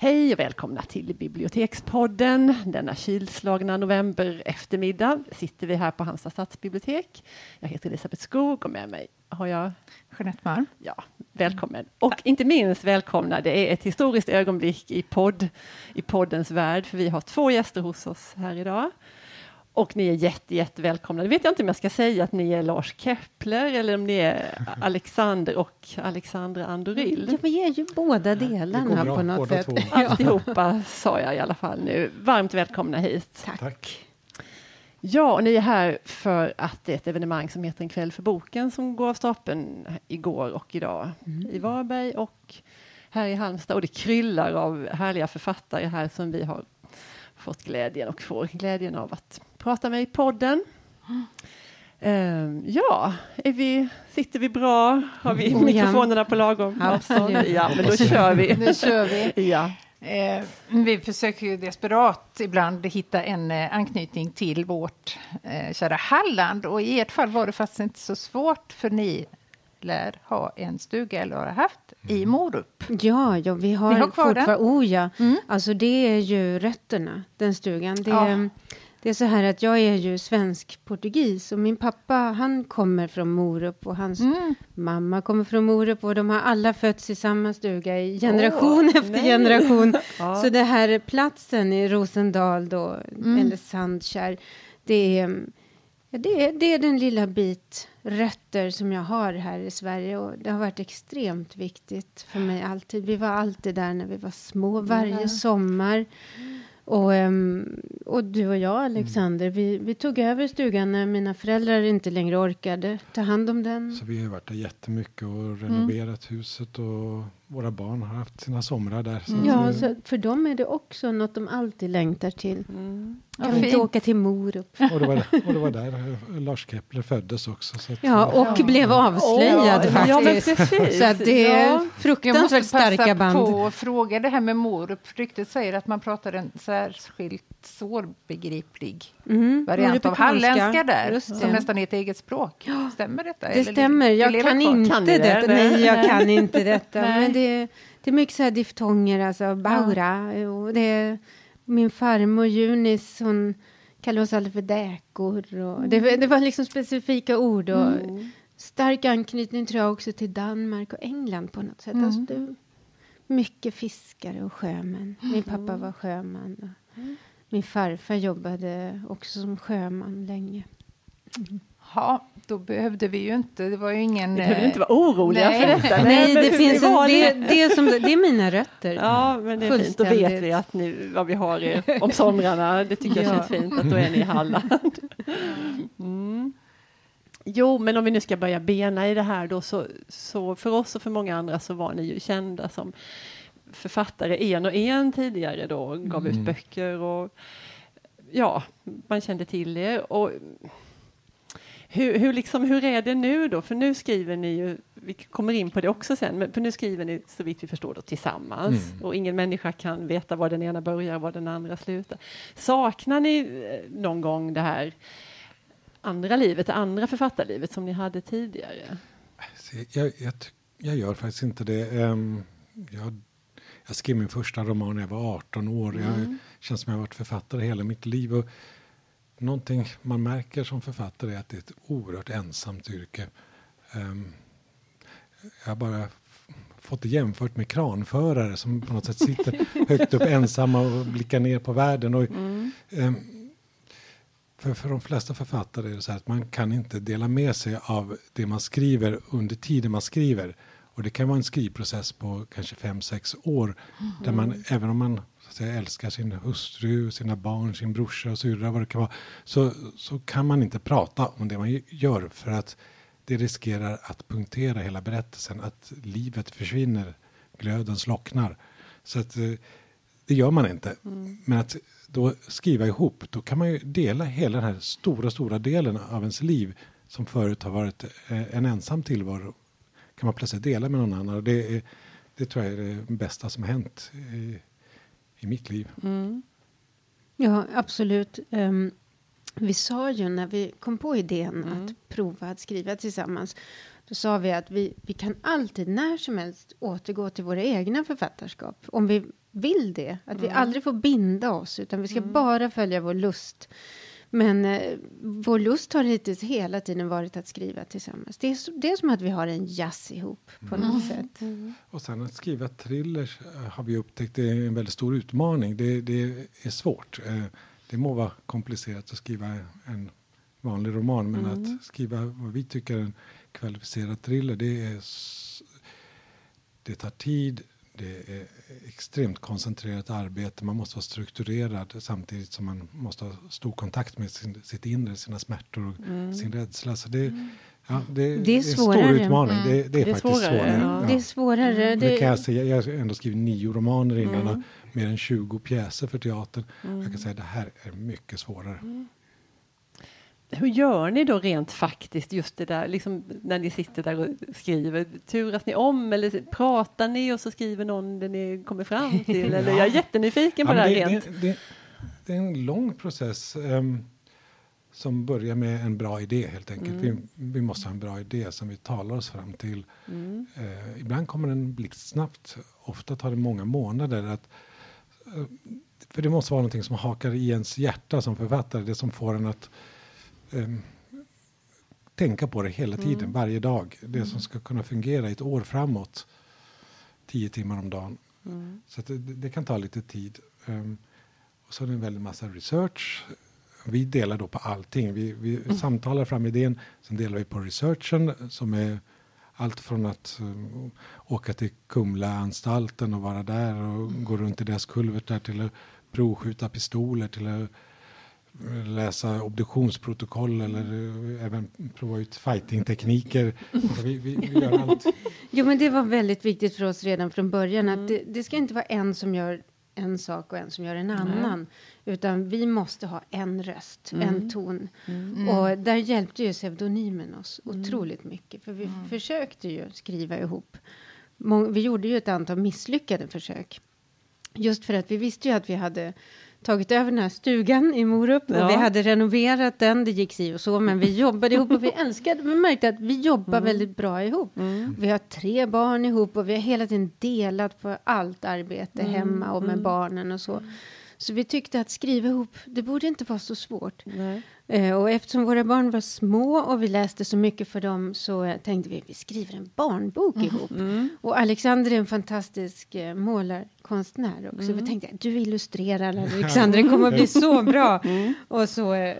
Hej och välkomna till Bibliotekspodden. Denna kylslagna november eftermiddag sitter vi här på Halmstad stadsbibliotek. Jag heter Elisabeth Skog och med mig har jag Jeanette Malm. Ja, välkommen. Och inte minst välkomna, det är ett historiskt ögonblick i, podd, i poddens värld, för vi har två gäster hos oss här idag. Och ni är jätte, jätte välkomna. Det vet jag inte om jag ska säga att ni är Lars Kepler eller om ni är Alexander och Alexandra Andorill. Ja, vi är ju båda delarna bra, på något sätt. två. Alltihopa sa jag i alla fall nu. Varmt välkomna hit. Tack. Tack. Ja, och ni är här för att det är ett evenemang som heter En kväll för boken som går av stapeln igår och idag i Varberg och här i Halmstad. Och det kryllar av härliga författare här som vi har fått glädjen och får glädjen av att prata med i podden. Ehm, ja, är vi, sitter vi bra? Har vi Oh, ja. mikrofonerna på lagom avstånd? Absolut. Ja, men då kör vi. Nu kör vi. Ja. Eh, vi försöker ju desperat ibland hitta en eh, anknytning till vårt eh, kära Halland. Och i ert fall var det faktiskt inte så svårt för ni lär ha en stuga eller har haft i Morup. Ja, ja, vi har, Ni har kvar den? Oh ja, Mm. alltså det är ju rötterna, den stugan. Det, Ja. Det är så här att jag är ju svensk-portugis och min pappa han kommer från Morup och hans Mm. mamma kommer från Morup och de har alla fötts i samma stuga i generation Åh, efter nej. generation. Ja. Så det här platsen i Rosendal då, Mm. eller Sandkärr, det är, det, är, det är den lilla bit rötter som jag har här i Sverige och det har varit extremt viktigt för mig alltid. Vi var alltid där när vi var små, varje Ja. sommar. Och, ehm, och du och jag, Alexander, vi, vi tog över stugan när mina föräldrar inte längre orkade ta hand om den. Så vi har varit där jättemycket och renoverat huset och våra barn har haft sina somrar där. Så Ja, att, eh, så för dem är det också något de alltid längtar till. Mm. Kan vi inte åka till Morup? och, det var, och det var där eh, Lars Kepler föddes också. Så att, Ja, och Ja. blev avslöjad Ja, men faktiskt. precis. Så att det är Ja. Jag måste fruktansvärt starka passa band. på att fråga det här med Morup. Ryktet säger att man pratar en särskilt svårbegriplig Mm, variant av Morupikanska. halländska där, som nästan är ett eget språk. Stämmer detta? Det Eller stämmer, jag kan inte Kan ni det? detta. Nej. Jag kan inte detta. Men det, det är mycket så här diftonger, alltså baura. Och det är, min farmor Junis, hon kallar oss alla för däkor. Och det, det var liksom specifika ord. Och Mm. Stark anknytning tror jag också till Danmark och England på något sätt. Mm. Alltså, det, mycket fiskare och sjömän. Min pappa var sjöman. Och min farfar jobbade också som sjöman länge. Ja, då behövde vi ju inte, det var ju ingen... Ni behöver eh, inte vara oroliga nej. för detta. Nej, det, finns en, det, det, är som, det är mina rötter. Ja, men det är fint. Då vet vi att ni, vad vi har er om somrarna. Det tycker jag Ja. känns fint, att då är ni i Halland. Mm. Jo, men om vi nu ska börja bena i det här då, så, så för oss och för många andra så var ni ju kända som författare en och en tidigare då, gav ut Mm. böcker och ja, man kände till er. Och hur, hur, liksom, hur är det nu då? För nu skriver ni ju, vi kommer in på det också sen, men för nu skriver ni så vitt vi förstår då tillsammans Mm. och ingen människa kan veta var den ena börjar och var den andra slutar. Saknar ni eh, någon gång det här andra livet, det andra författarlivet som ni hade tidigare? Så Jag, jag, jag gör faktiskt inte det. Ehm, Jag, jag skrev min första roman när jag var 18 år. Jag känns som jag har varit författare hela mitt liv. Och någonting man märker som författare är att det är ett oerhört ensamt yrke. Ehm, Jag har bara fått det jämfört med kranförare som på något sätt sitter högt upp ensamma och blickar ner på världen. Och, ehm, för, för de flesta författare är det så här att man kan inte dela med sig av det man skriver under tiden man skriver. Och det kan vara en skrivprocess på kanske fem, sex år. Där man, även om man säga, älskar sin hustru, sina barn, sin brorsa och syrra, vad det kan vara. Så, så kan man inte prata om det man gör för att det riskerar att punktera hela berättelsen. Att livet försvinner, glöden slocknar. Så att eh, det gör man inte. Men att då skriva ihop, då kan man ju dela hela den här stora, stora delen av ens liv som förut har varit eh, en ensam tillvaro. Kan man plötsligt dela med någon annan. Och det, är, det tror jag är det bästa som har hänt i, i mitt liv. Ja, absolut. Ehm, vi sa ju när vi kom på idén att prova att skriva tillsammans. Då sa vi att vi, vi kan alltid när som helst återgå till våra egna författarskap. Om vi vill det. Att vi aldrig får binda oss, utan vi ska bara följa vår lust. Men eh, vår lust har hittills hela tiden varit att skriva tillsammans. Det är, så, det är som att vi har en jazz ihop på något sätt. Och sen att skriva thrillers eh, har vi upptäckt är en väldigt stor utmaning. Det, det är svårt. Eh, Det må vara komplicerat att skriva en vanlig roman men att skriva vad vi tycker är en kvalificerad thriller det är det tar tid, det är extremt koncentrerat arbete, man måste vara strukturerad samtidigt som man måste ha stor kontakt med sin, sitt inre, sina smärtor och sin rädsla. Så det, ja, det, Det är en stor utmaning, det, det är Det är faktiskt svårare, svårare. ja. Det är svårare. Det Det, kan jag säga. Jag har ändå skrivit nio romaner innan och mer än 20 pjäser för teatern. Jag kan säga att det här är mycket svårare. Hur gör ni då rent faktiskt just det där, liksom när ni sitter där och skriver? Turas ni om eller pratar ni och så skriver någon det ni kommer fram till? Eller jag är jättenyfiken på Ja, det men här det, rent. det, det, det är en lång process ehm, som börjar med en bra idé helt enkelt. Vi, vi måste ha en bra idé som vi talar oss fram till. Eh, ibland kommer den blixtsnabbt, ofta tar det många månader. Att, eh, för det måste vara någonting som hakar i ens hjärta som författare, det som får en att ehm, tänka på det hela tiden, varje dag. Det som ska kunna fungera ett år framåt, tio timmar om dagen. Så att det, det kan ta lite tid. Ehm, och så är det en väldig massa research. Vi delar då på allting. Vi, vi samtalar fram idén, sen delar vi på researchen som är allt från att eh, åka till Kumlaanstalten och vara där och gå runt i deras kulvertar till att provskjuta pistoler till att läsa obduktionsprotokoll eller eh, även prova ut fightingtekniker. Så Vi, vi, vi gör allt. jo, men det var väldigt viktigt för oss redan från början. Mm. Att det, det ska inte vara en som gör en sak och en som gör en annan. Utan vi måste ha en röst, Mm. en ton. Och där hjälpte ju pseudonymen oss otroligt mycket. För vi försökte ju skriva ihop. Mång- Vi gjorde ju ett antal misslyckade försök. Just för att vi visste ju att vi hade tagit över den här stugan i Morup och Ja. vi hade renoverat den. Det gick si och så, men vi jobbade ihop och vi älskade. Vi märkte att vi jobbar väldigt bra ihop. Vi har tre barn ihop och vi har hela tiden delat på allt arbete hemma och med barnen och så. Så vi tyckte att skriva ihop, det borde inte vara så svårt. Eh, och eftersom våra barn var små och vi läste så mycket för dem så tänkte vi vi skriver en barnbok ihop. Och Alexander är en fantastisk eh, målarkonstnär också. Vi tänkte du illustrerar Alexander, det kommer att bli så bra. Och så,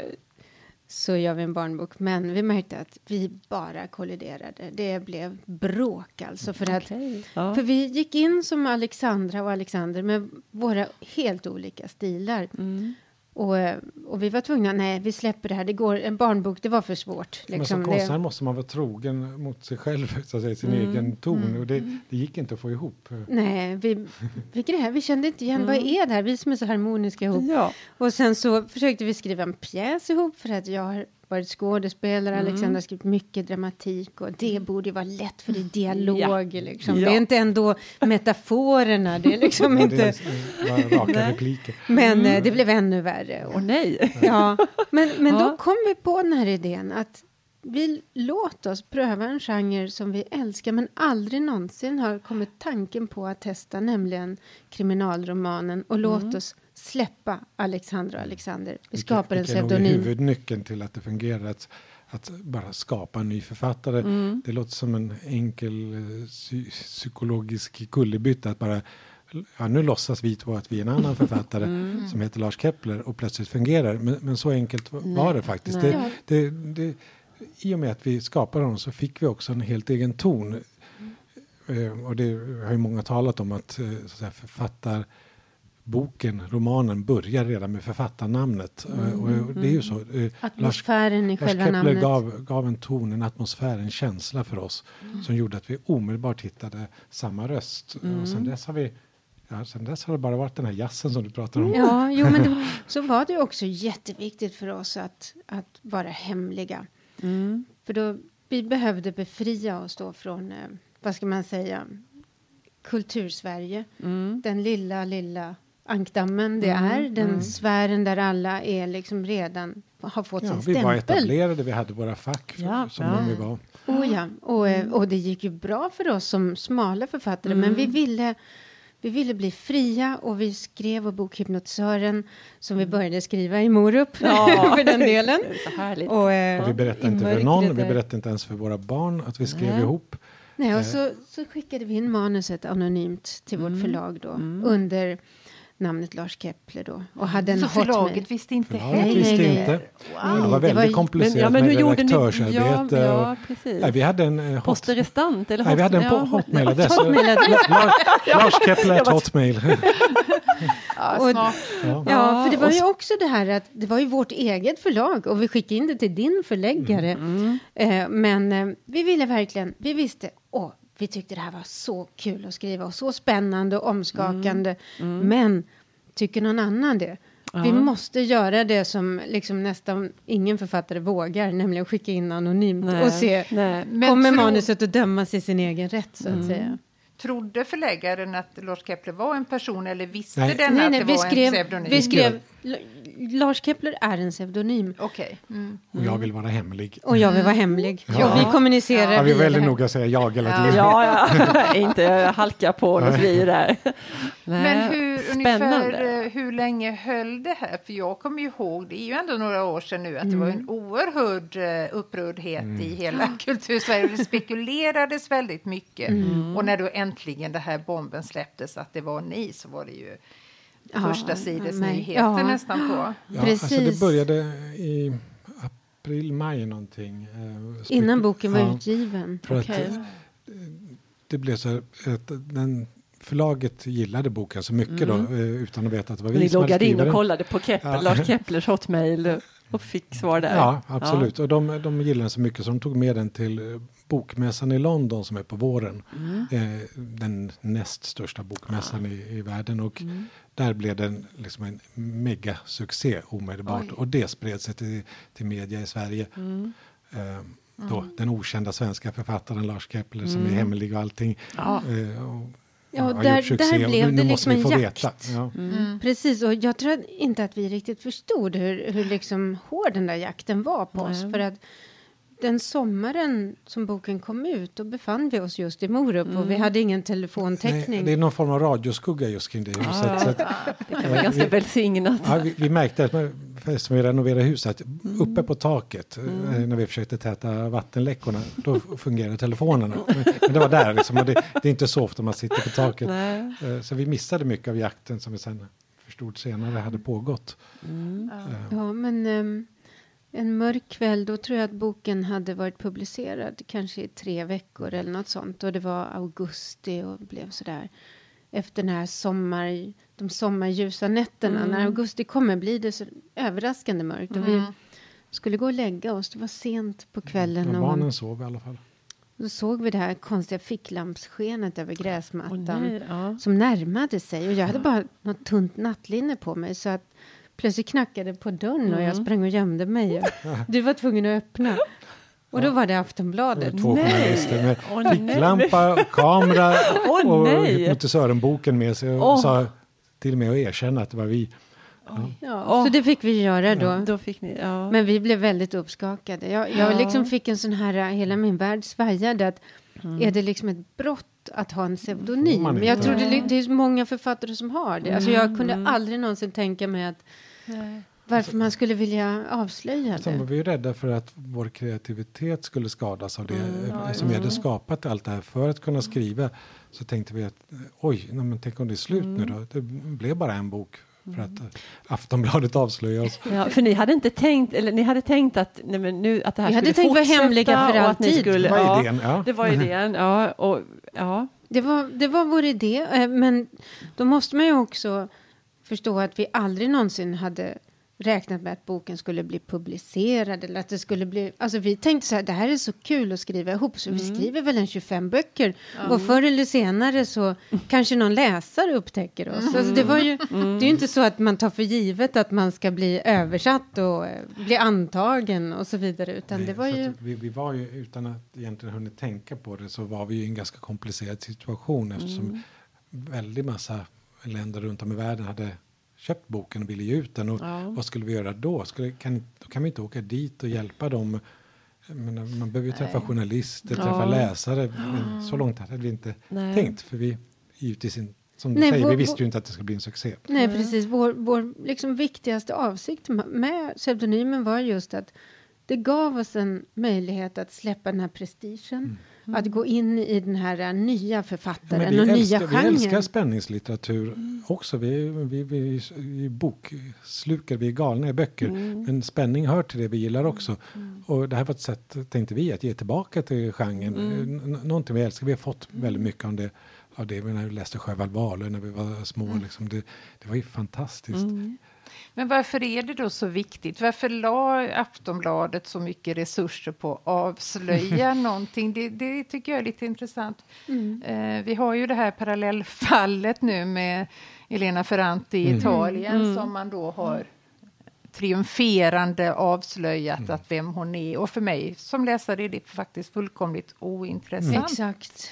så gör vi en barnbok. Men vi märkte att vi bara kolliderade. Det blev bråk alltså. För att Okej. Ja. för vi gick in som Alexandra och Alexander med våra helt olika stilar. Mm. Och, eh, och vi var tvungna, nej vi släpper det här, det går, en barnbok det var för svårt. Men Liksom. som konstnär Det, måste man vara trogen mot sig själv, så att säga, sin Mm. egen ton. Och det, det gick inte att få ihop. nej, vi, vi, grä, vi kände inte igen, vad är det här, vi som är så harmoniska ihop. Ja. Och sen så försökte vi skriva en pjäs ihop för att jag har varit skådespelare, Mm. Alexander har skrivit mycket dramatik och det borde ju vara lätt för det är dialog. Liksom. Ja. Det är inte ändå metaforerna, det är liksom inte... raka repliker. Men eh, det blev ännu värre. Och nej. Ja, men, men Ja. då kom vi på den här idén att vi låt oss pröva en genre som vi älskar men aldrig någonsin har kommit tanken på att testa, nämligen kriminalromanen och låt oss släppa Alexandra och Alexander. Vi skapar en Vilken nog är pseudonym. huvudnyckeln till att det fungerar. Att, att bara skapa en ny författare. Mm. Det låter som en enkel eh, psy psykologisk kullerbytta. Att bara, ja, nu låtsas vi två att vi är en annan författare Mm. som heter Lars Kepler och plötsligt fungerar. Men, men så enkelt var- var det faktiskt. Nej. Det, det, det, I och med att vi skapade honom så fick vi också en helt egen ton. Eh, och det har ju många talat om att, eh, så att säga, författarboken, romanen, börjar redan med författarnamnet. Eh, och det är ju så. Eh, Lars, Atmosfären i Lars själva Kepler namnet. gav, gav en ton, en atmosfär, en känsla för oss som gjorde att vi omedelbart hittade samma röst. Och sen dess har vi Ja, sen dess har det bara varit den här jazzen som du pratar om. Ja, jo, men det, så var det också jätteviktigt för oss att, att vara hemliga. Mm. För då, vi behövde befria oss då från, eh, vad ska man säga, kultursverige. Mm. Den lilla, lilla ankdammen det Mm, är. Den mm. sfären där alla är liksom redan har fått Ja, sin vi var stämpel. etablerade, vi hade våra fack för, Ja, som de vi var. Oh, ja. och, eh, och det gick ju bra för oss som smala författare. Men vi ville, vi ville bli fria och vi skrev vår bok Hypnotisören som vi började skriva i Morup Ja. för den delen. Härligt. Och, eh, Och vi berättade inte för någon, vi berättade inte ens för våra barn att vi skrev Nej. ihop. Nej, och Eh. så, så skickade vi in manuset anonymt till Mm. vårt förlag då, under namnet Lars Kepler då. Och hade en Så förlaget visste inte Förlaget Nej, visste inte. Nej, det var det väldigt ju- komplicerat Men, ja, men med ni? redaktörsarbete. Ja, och, ja, nej, vi hade en eh, hot, Poste restant? Eller nej, vi hade en ja, hotmail-adress. Hotmail-adress. La- Lars Kepler, hotmail. Ja. Ja. Ja, för det var ju så- också det här att det var ju vårt eget förlag och vi skickade in det till din förläggare. Mm. Eh, men eh, vi ville verkligen, vi visste, åh, vi tyckte det här var så kul att skriva och så spännande och omskakande. Men tycker någon annan det? Vi Ja. måste göra det som liksom nästan ingen författare vågar, nämligen skicka in anonymt Nej, och se, nej. Kommer manuset att dömas i sin egen rätt så att säga. Trodde förläggaren att Lars Kepler var en person eller visste Nej. den Nej, att nej, det vi var en skrev, pseudonym? vi skrev, L- Lars Kepler är en pseudonym. Okej. Mm. Och jag vill vara hemlig. Och jag vill vara hemlig. Ja. Och vi kommunicerar Ja, vi är väldigt noga att säga jag hela Ja. tiden. Ja, ja. inte halka på något vi där. Men hur, Spännande. ungefär, eh, hur länge höll det här? För jag kommer ju ihåg, det är ju ändå några år sedan nu, att det var Mm. en oerhörd eh, upprördhet i hela kultursverige. Det spekulerades väldigt mycket. Mm. Och när då äntligen det här bomben släpptes, att det var ni, så var det ju Ja, första sidors nej. nyheter Ja. nästan på. Ja, alltså det Precis. började i april, maj någonting. eh, Innan boken var Ja, utgiven. För Okej. att, det blev så att den förlaget gillade boken så mycket då, eh, utan att veta att det var vi Ni som loggade in och kollade på Kepler, Ja. Lars Keplers hotmail och fick svar där. Ja, absolut. Och de, de gillade den så mycket så de tog med den till eh, bokmässan i London som är på våren. Mm. Eh, den näst största bokmässan i, i världen. Och Mm. där blev den liksom en megasuccé omedelbart. Oj. Och det spred sig till, till media i Sverige. Mm. Eh, då, Den okända svenska författaren Lars Kepler som Mm. är hemlig och allting. Ja. Eh, och, Ja, har där- gjort succé där blev nu, det nu liksom en jakt. veta. Ja. Mm. Precis, och jag tror inte att vi riktigt förstod hur, hur liksom hård den där jakten var på oss. Nej. För att den sommaren som boken kom ut, då befann vi oss just i Morup och vi hade ingen telefontäckning. Nej, det är någon form av radioskugga just kring det huset. Så att, Det kan vara ganska välsignat. Ja, vi, vi märkte att eftersom vi renoverade huset, uppe på taket eh, när vi försökte täta vattenläckorna, då fungerade telefonerna. Men, men det var där, liksom, och det, det är inte så ofta man sitter på taket. Nej. Eh, Så vi missade mycket av jakten som vi sen förstod senare hade pågått. Mm. Eh, Ja, men ehm, en mörk kväll, då tror jag att boken hade varit publicerad kanske i tre veckor eller något sånt. Och det var augusti och blev sådär efter den här sommar, de sommarljusa nätterna. När augusti kommer blir det så överraskande mörkt. Och vi Mm. skulle gå och lägga oss, det var sent på kvällen. Men Och barnen sov i alla fall. då såg vi det här konstiga ficklampsskenet över gräsmattan. nej, ja. som närmade sig. Och jag hade bara något tunt nattlinne på mig. Så att plötsligt knackade på dörren och jag Mm. sprang och gömde mig. Du var tvungen att öppna. Och då var det Aftonbladet. Två Nej. journalister med nej. ficklampa, och kamera Åh, och nej. hypnotisören-boken med sig och Åh. sa till och med att erkänna att det var vi. Ja, Åh. Så det fick vi göra då. Då fick ni, ja. Men vi blev väldigt uppskakade. Jag, jag Ja. liksom fick en sån här, hela min värld svajade. Att Mm. Är det liksom ett brott att ha en Får pseudonym? Men jag tror det, det är många författare som har det. Alltså jag kunde Mm. aldrig någonsin tänka mig att Nej. Varför man skulle vilja avslöja Sen var det. vi rädda för att vår kreativitet skulle skadas av det. Mm, Eh, Som vi hade skapat allt det här för att kunna skriva. Så tänkte vi att eh, oj, nej, men tänk om det är slut nu Mm. då. Det blev bara en bok för att eh, Aftonbladet avslöjade oss. Ja, för ni hade inte tänkt, eller ni hade tänkt att, nej, men nu, att det här Vi hade skulle tänkt vara fortsätta hemliga för och att ni alltid. Skulle, Det var ja, idén. Ja. Det var idén, ja. Och, ja. Det var, det var vår idé, eh, men då måste man ju också förstå att vi aldrig någonsin hade räknat med att boken skulle bli publicerad eller att det skulle bli, alltså vi tänkte så här, det här är så kul att skriva ihop så vi skriver väl en 25 böcker och förr eller senare så kanske någon läsare upptäcker oss. Alltså det var ju, det är ju inte så att man tar för givet att man ska bli översatt och eh, bli antagen och så vidare utan Nej, det var så ju, vi, vi var ju, utan att egentligen hunnit tänka på det, så var vi i en ganska komplicerad situation eftersom Mm. väldigt massa länder runt om i världen hade köpt boken och ville ge ut den. Och Ja. Vad skulle vi göra då? Skulle, kan, då kan vi inte åka dit och hjälpa dem. Menar, man behöver ju träffa journalister, träffa Ja. läsare. Men så långt hade vi inte Nej. tänkt. För vi givetvis in, som du Nej, säger, vår- vi visste ju inte att det skulle bli en succé. Nej, precis. Vår, vår liksom viktigaste avsikt med pseudonymen var just att det gav oss en möjlighet att släppa den här prestigen. Att gå in i den här nya Mm. Ja, författaren vi, och nya älskar, vi älskar genren. spänningslitteratur också. Vi, vi, vi, vi bokslukar, vi är galna i böcker. Men spänning hör till det vi gillar också. Och det här var ett sätt, tänkte vi, att ge tillbaka till genren. N- Någonting vi älskar. Vi har fått väldigt mycket av det. Av det när vi läste Sjöwall Wahlöö när vi var små. Liksom. Det, det var ju fantastiskt. Men varför är det då så viktigt? Varför la Aftonbladet så mycket resurser på att avslöja någonting? Det, det tycker jag är lite intressant. Eh, vi har ju det här parallellfallet nu med Elena Ferranti i Italien som man då har triumferande avslöjat att vem hon är. Och för mig som läsare är det faktiskt fullkomligt ointressant. Exakt.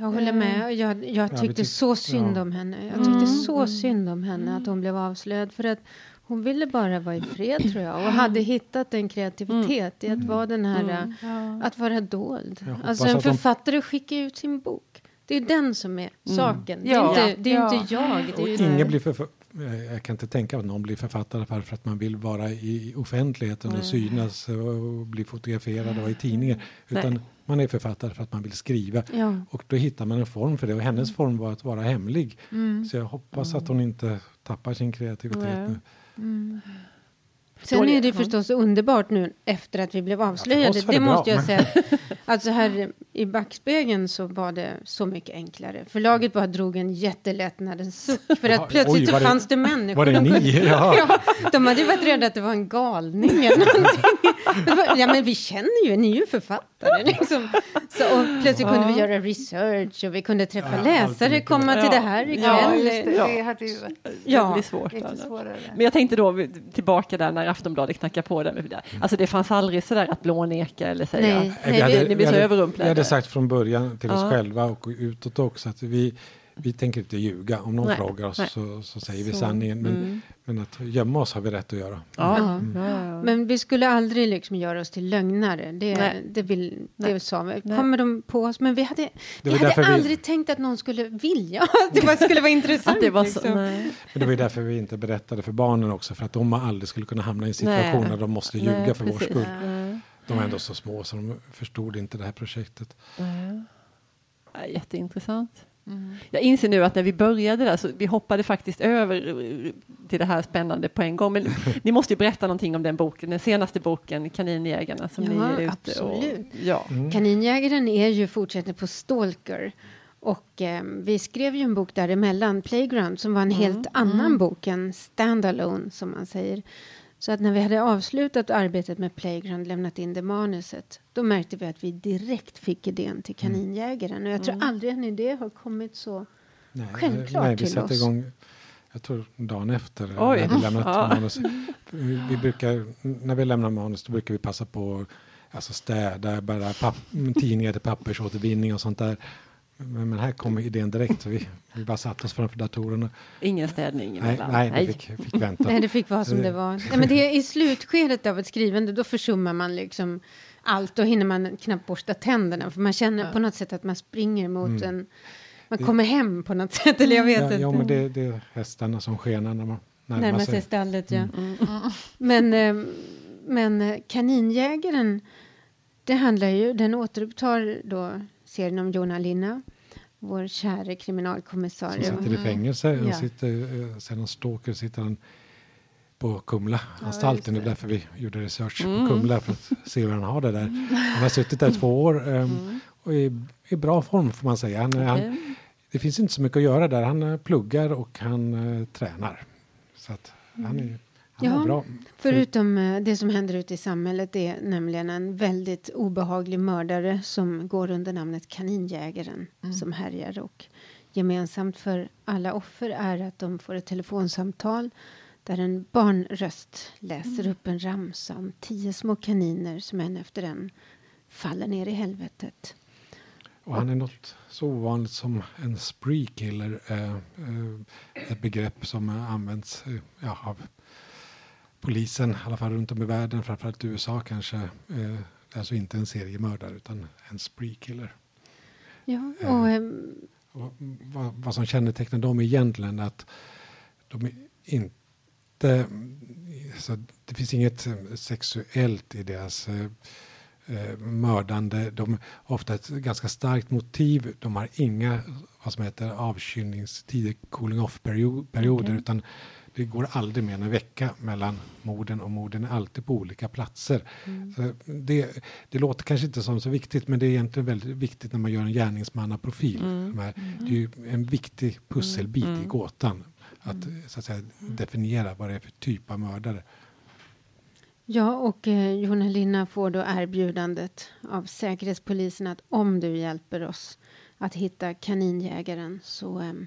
Jag håller med. Jag, jag vi tyckte tyck- så synd ja. om henne. Jag tyckte så synd om henne att hon blev avslöjad. För att hon ville bara vara i fred tror jag. Och hade hittat en kreativitet i att vara den här, äh, att vara dold. Jag Alltså en att de- författare skickar ut sin bok. Det är den som är saken. Det är Ja. inte, det är Ja. inte jag. Det är Och ju ingen det. blir för, eh, jag kan inte tänka att någon blir författare för för att man vill vara i offentligheten och synas och bli fotograferad och vara i tidningar. Utan Nej. man är författare för att man vill skriva. Ja. Och då hittar man en form för det och hennes form var att vara hemlig. Så jag hoppas att hon inte tappar sin kreativitet Nej. nu. Sen Dåliga- är det ja. förstås underbart nu efter att vi blev avslöjade. var det det måste jag säga. Alltså här i backspegeln så var det så mycket enklare. Förlaget bara drog en jättelättnadens suck. För att plötsligt oj, så det- fanns det människor. Var det ni? Ja. Ja, de hade ju varit rädda att det var en galning eller någonting. Ja, men vi känner ju, ni är ju författare. Liksom. Så, och plötsligt kunde vi göra research och vi kunde träffa Ja, läsare, komma till det här ikväll. Ja, just det. Ja. Det hade ju varit Ja. Blir svårt. Men jag tänkte då tillbaka där när Aftonbladet knackade på där. med det där. Alltså det fanns aldrig sådär att blåneka eller säga. Nej. Nej, vi blir så vi överrumplade. hade sagt från början till oss Ja. själva och utåt också att vi, vi tänker inte ljuga. Om någon Nej, frågar oss så, så säger vi Så, sanningen. Men, mm. men att gömma oss har vi rätt att göra. Ja. Ja. Ja, ja. Men vi skulle aldrig liksom göra oss till lögnare. Det, Nej. det, vill, det Nej. sa vi. Kommer de på oss? Men vi hade, vi hade därför vi- aldrig tänkt att någon skulle vilja. Det bara skulle vara intressant. Att det var så, liksom. nej. Men det var ju därför vi inte berättade för barnen också. För att de aldrig skulle kunna hamna i en situation Nej. där de måste ljuga Nej, för vår precis. skull. De var ändå så små så de förstod inte det här projektet. Ja, jätteintressant. Jag inser nu att när vi började där så vi hoppade faktiskt över till det här spännande på en gång. Men ni måste ju berätta någonting om den boken, den senaste boken, Kaninjägarna som Ja, ni är ute absolut. och... Ja. Kaninjägaren är ju fortsättning på Stalker. Och eh, vi skrev ju en bok däremellan, Playground, som var en helt annan bok än Standalone, som man säger. Så att när vi hade avslutat arbetet med Playground, lämnat in det manuset, då märkte vi att vi direkt fick idén till Kaninjägaren. Och jag tror aldrig en idé har kommit så... Nej, Självklart nej, vi till satte oss. igång, jag tror dagen efter Oj. när vi lämnat Ja. manus. Vi, vi brukar, när vi lämnar manus då brukar vi passa på alltså städa, bara papp, tidningar till pappersåtervinning och sånt där. Men, men här kom idén direkt så vi, vi bara satte oss framför datorerna. Ingen städning Nej, emellan. nej, det fick, fick vänta. Nej, det fick vara som det var. Nej, men det är I slutskedet av ett skrivande, då försummar man liksom allt. Då hinner man knappt borsta tänderna. För man känner på något sätt att man springer mot en... Man kommer hem på något sätt, eller jag vet Ja, inte. ja, men det, det är hästarna som skenar när man närmar, Närmar sig sig. stallet, ja. Men, eh, men eh, Kaninjägaren, det handlar ju, den återupptar då serien om Jonna Linna, vår käre Som kriminalkommissarie. sitter i fängelse. Han Ja. sitter, eh, sedan Stalker sitter han på Kumla-anstalten. det är därför vi gjorde research på Kumla för att se hur han har det där. Han har suttit där två år eh, och är i bra form får man säga. Han, han, Okej. det finns inte så mycket att göra där. Han eh, pluggar och han eh, tränar. Så att han är, han Ja. bra. Förutom eh, det som händer ute i samhället är nämligen en väldigt obehaglig mördare som går under namnet Kaninjägaren som härjar. Och gemensamt för alla offer är att de får ett telefonsamtal där en barnröst läser upp en ramsa om tio små kaniner som en efter en faller ner i helvetet. Och han är något så ovanligt som en spree killer. Eh, eh, ett begrepp som används eh, ja, av polisen, i alla fall runt om i världen, framförallt i USA kanske. Eh, alltså inte en seriemördare utan en spree killer. Ja, och, ehm, och vad, vad som kännetecknar dem är egentligen att de är inte... Så det finns inget eh, sexuellt i deras eh, eh, mördande. De har ofta ett ganska starkt motiv. De har inga vad som heter avkylningstider, cooling off-perioder, Okej. utan det går aldrig mer än en vecka mellan morden och morden är alltid på olika platser. Så det, det låter kanske inte som så viktigt, men det är egentligen väldigt viktigt när man gör en gärningsmannaprofil. De här, det är ju en viktig pusselbit i gåtan. Att, så att säga, definiera vad det är för typ av mördare. Ja, och eh, Jonna Linna får då erbjudandet av Säkerhetspolisen att om du hjälper oss att hitta kaninjägaren så em,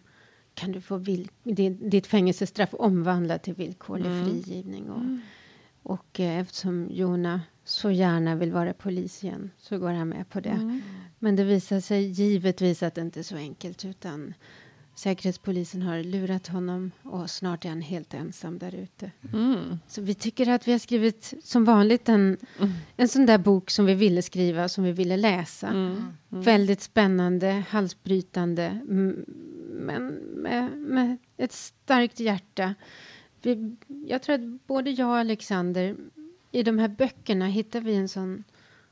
kan du få vil- di- ditt fängelsestraff omvandlat till villkorlig frigivning. Och, och eh, eftersom Jona så gärna vill vara polis igen så går han med på det. Men det visar sig givetvis att det inte är så enkelt utan Säkerhetspolisen har lurat honom och snart är han helt ensam där ute. Mm. Så vi tycker att vi har skrivit som vanligt en, en sån där bok som vi ville skriva, som vi ville läsa. Mm. Väldigt spännande, halsbrytande, men med, med ett starkt hjärta. Vi, jag tror att både jag och Alexander, i de här böckerna hittar vi en sån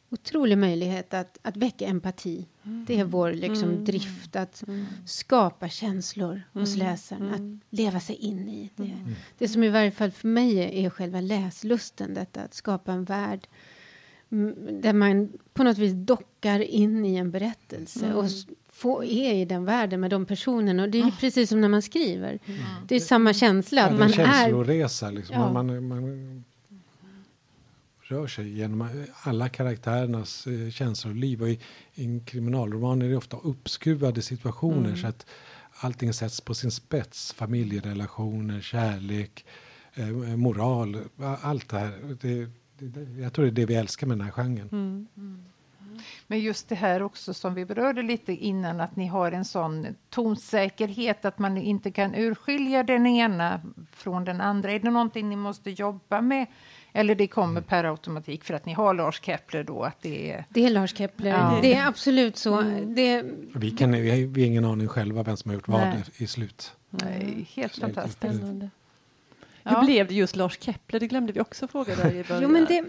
otrolig möjlighet att, att väcka empati. Det är vår liksom, drift att skapa känslor hos läsaren, att leva sig in i. Det, det som i varje fall för mig är, själva läslusten, detta att skapa en värld mm, där man på något vis dockar in i en berättelse och s- få, är i den världen med de personerna. Och det är ju precis som när man skriver. Det är samma känsla, Ja, att det är man är... känsloresa. Liksom. Ja. Man, man, man rör sig genom alla karaktärernas eh, känslor och liv. Och i, I en kriminalroman är det ofta uppskruvade situationer Mm. så att allting sätts på sin spets. Familjerelationer, kärlek, eh, moral, allt det här. Det, jag tror det är det vi älskar med den här genren. Mm. Men just det här också som vi berörde lite innan, att ni har en sån tonsäkerhet att man inte kan urskilja den ena från den andra. Är det någonting ni måste jobba med? Eller det kommer per automatik för att ni har Lars Kepler då? Att det är... Det är Lars Kepler. Ja. Det är absolut så. Det, Vi, kan, vi, har, vi har ingen aning själva vem som har gjort vad Nej. i slut. Nej, helt fantastiskt. Spännande. Ja. Hur blev det just Lars Kepler? Det glömde vi också fråga där i början. jo, men det,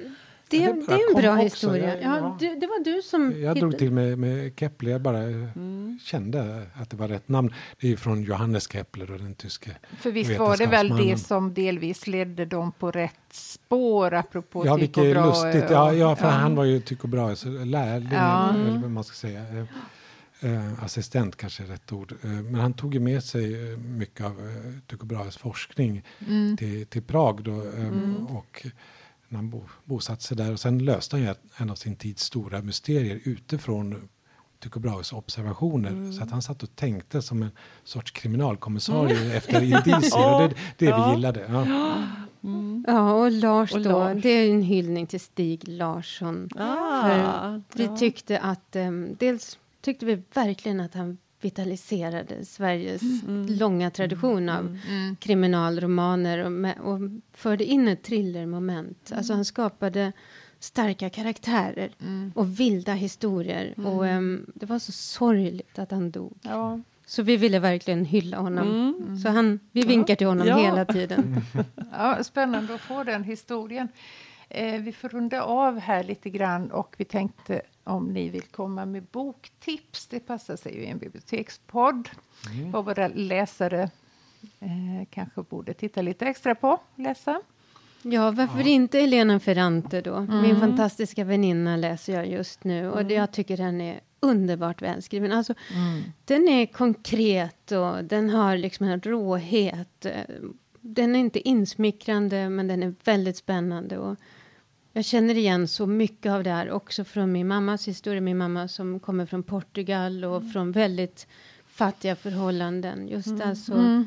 det, Ja, det, det är en bra också. historia. Jag- Ja, ja. du, det var du som... Jag drog till med, med Kepler, jag bara eh, kände att det var rätt namn. Det är ju från Johannes Kepler och den tyske För visst var det väl det som delvis ledde dem på rätt spår, apropå Ja, Tycho vilket Brahe lustigt. Ja, och- ja, för han var ju Tycho Brahes lärling, Ja. eller vad man ska säga. Eh, assistent kanske är rätt ord. Eh, men han tog ju med sig eh, mycket av eh, Tycho Brahes forskning Mm. till, till Prag då. eh, Och när han bo, bosatte sig där. Och sen löste han ju ett- en av sin tids stora mysterier utifrån Tycho Brahes observationer. Så att han satt och tänkte som en sorts kriminalkommissarie efter indicier. Och det, det Ja. vi gillade. Ja. Ja, och Lars Och då. Lars. Det är en hyllning till Stig Larsson. Ah, För vi ja. tyckte att... Um, dels tyckte vi verkligen att han vitaliserade Sveriges långa tradition av Mm. kriminalromaner och, och förde in ett thrillermoment. Alltså han skapade starka karaktärer Mm. och vilda historier. Och em, det var så sorgligt att han dog. Ja. Så vi ville verkligen hylla honom. Mm. Så han, vi vinkar till honom Ja. hela tiden. Ja, spännande att få den historien. Eh, vi får runda av här lite grann och vi tänkte om ni vill komma med boktips. Det passar sig ju i en bibliotekspodd. Vad våra läsare eh, kanske borde titta lite extra på, läsa. Ja, varför inte Elena Ferrante då? Min fantastiska väninna läser jag just nu och det, jag tycker den är underbart välskriven. Alltså, Den är konkret och den har liksom en råhet. Den är inte insmickrande men den är väldigt spännande. Och jag känner igen så mycket av det här också från min mammas historia. Min mamma som kommer från Portugal och från väldigt fattiga förhållanden. Just alltså,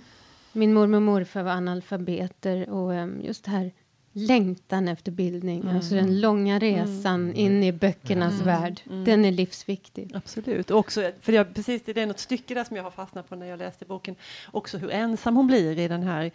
min mormor och morfar var analfabeter och em, just det här längtan efter bildning. Mm. Alltså den långa resan in i böckernas Mm. värld. Mm. Den är livsviktig. Absolut. Och också, för jag, precis, det är något stycke där som jag har fastnat på när jag läste boken. Också hur ensam hon blir i den här,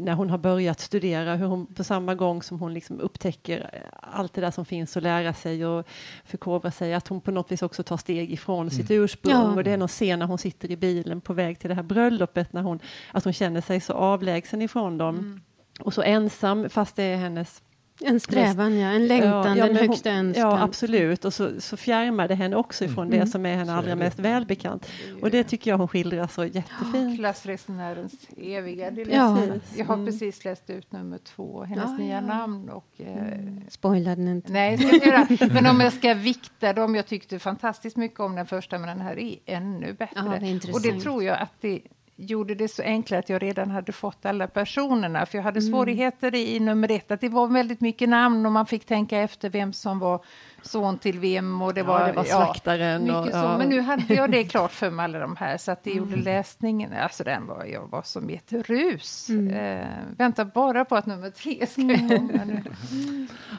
när hon har börjat studera, hur hon på samma gång som hon liksom upptäcker allt det där som finns att lära sig och förkovra sig, att hon på något vis också tar steg ifrån sitt ursprung. Ja. Och det är någon scen när hon sitter i bilen på väg till det här bröllopet, när hon, att hon känner sig så avlägsen ifrån dem. Och så ensam, fast det är hennes En strävan, ja. En längtan, ja, den men högsta hon, önskan. Ja, absolut. Och så, så fjärmar det henne också ifrån Mm. det som är henne allra det. mest välbekant. Och det tycker jag hon skildrar så jättefint. Klassresenärens eviga dilemma. Ja. Jag har Mm. precis läst ut nummer två, hennes Ja, nya ja. namn. Och, eh, Spoila den inte. Nej, det ska jag inte göra. Men om jag ska vikta dem, jag tyckte fantastiskt mycket om den första, men den här är ännu bättre. Ja, och intressant. det tror jag att det gjorde det så enklare att jag redan hade fått alla personerna. För jag hade Mm. svårigheter i, i nummer ett, att det var väldigt mycket namn och man fick tänka efter vem som var son till vem. Och det Ja, var, det var slaktaren mycket och- så. ja. Men nu hade jag det klart för mig, alla de här, så att det gjorde Mm. läsningen, alltså den var, jag var som i ett rus. Mm. Eh, väntar bara på att nummer tre ska komma nu.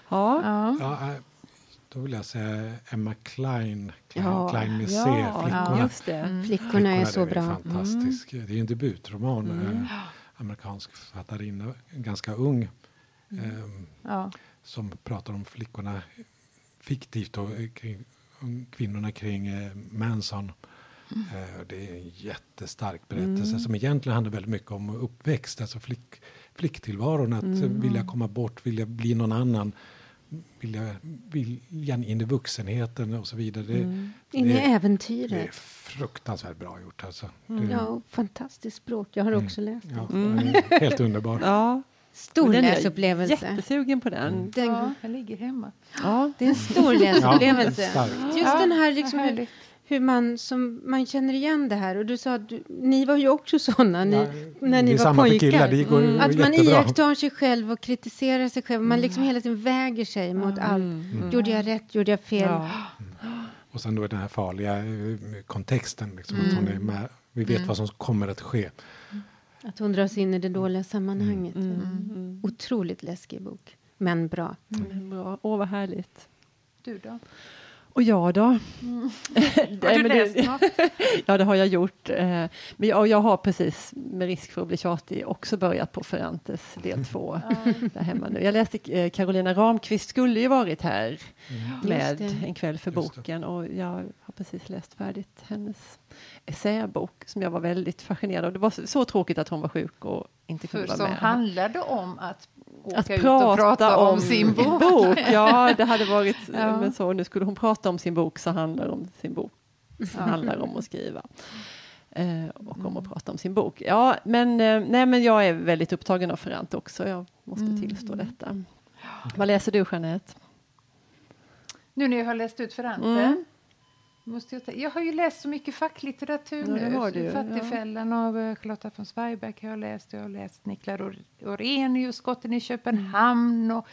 Ja. Ja. Ja, då vill jag säga Emma Klein, Klein, Ja, Klein med C, Ja, Flickorna. just det. Mm. Flickorna är så den bra. fantastisk. Det är en debutroman. Mm. Eh, amerikansk författarinna, ganska ung. Mm. Eh, Ja. som pratar om flickorna fiktivt och eh, kring, om kvinnorna kring eh, Manson. Eh, det är en jättestark berättelse Mm. som egentligen handlar väldigt mycket om uppväxt, alltså flick, flicktillvaron, att Mm. vilja komma bort, vilja bli någon annan, vilja, viljan in i vuxenheten och så vidare. Det, Mm. In i det, det är äventyret. fruktansvärt bra gjort alltså. Mm. Det, Ja, fantastiskt språk. Jag har Mm. också läst den. ja, Mm. det är helt underbart. Ja. Stor den är läsupplevelse. Jättesugen på den. Den, ja, jag ligger hemma. Ja. Det är en stor läsupplevelse. Just Ja, den här liksom hur, man, som, man känner igen det här. Och du sa att du, ni var ju också sådana ni, Ja, när ni var pojkar. killar, det går Mm. Att man jättebra. iakttar sig själv och kritiserar sig själv. Man liksom hela tiden väger sig mot allt. Mm. Gjorde jag rätt? Gjorde jag fel? Ja. Och sen då den här farliga eh, kontexten, liksom, att hon är med. Vi vet vad som kommer att ske. Att hon dras in i det dåliga sammanhanget. Mm. Mm. Otroligt läskig bok. Men bra. Mm. Bra. Åh, vad härligt. Du då? Och jag då? Har Nej, du läst något? ja, det har jag gjort. eh, Men jag, jag har precis, med risk för att bli tjatig, också börjat på Ferrantes del två. där hemma nu. Jag läste eh, Carolina Ramqvist skulle ju varit här med det. En kväll för boken och jag har precis läst färdigt hennes essäbok som jag var väldigt fascinerad av. Det var så, så tråkigt att hon var sjuk och inte För kunde vara som med. handlade om att att prata, prata om, om sin bok. Ja, det hade varit Ja. men så. Nu skulle hon prata om sin bok så handlar det om sin bok. Så handlar om att skriva. Eh, och om att prata om sin bok. Ja, men, eh, nej, men jag är väldigt upptagen av Ferrant också. Jag måste Mm. tillstå detta. Vad läser du, Jeanette? Nu när jag har läst ut Ferrante. Mm. Måste jag, ta, jag har ju läst så mycket facklitteratur Ja, nu. har du Fattigfällan av eh, Charlotta von Zweigbergk har jag läst. Jag har läst Niklas Or- Orenius, Skotten i Köpenhamn. Och,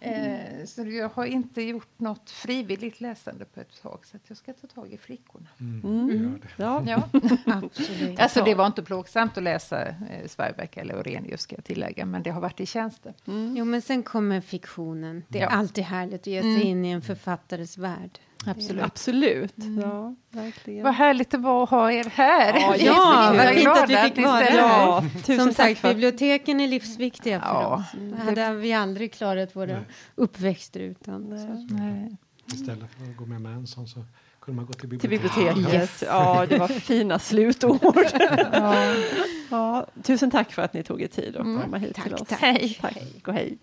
eh, så jag har inte gjort något frivilligt läsande på ett tag. Så att jag ska ta tag i flickorna. Mm. Gör det. Ja. Ja. Absolut. Alltså det var inte plågsamt att läsa eh, Zweigbergk eller Orenius ska jag tillägga. Men det har varit i tjänsten. Mm. Jo, men sen kommer fiktionen. Det är Ja. alltid härligt att ge sig Mm. in i en författares värld. Absolut. Absolut. Ja, verkligen. Vad härligt det var att ha er här. Ja, Ja, vad fint att vi fick ni vara. Ja, tusen Som tack sagt, för biblioteken är livsviktiga för Ja. oss. Det hade vi aldrig klarat våra Nej. uppväxter utan. Nej. Nej. Istället för att gå med Manson så kunde man gå till till biblioteket. biblioteket. Ja, det var fina slutord. ja. Ja, tusen tack för att ni tog er tid att Mm. komma hit Tack, till oss. tack. Hej. Tack och hej.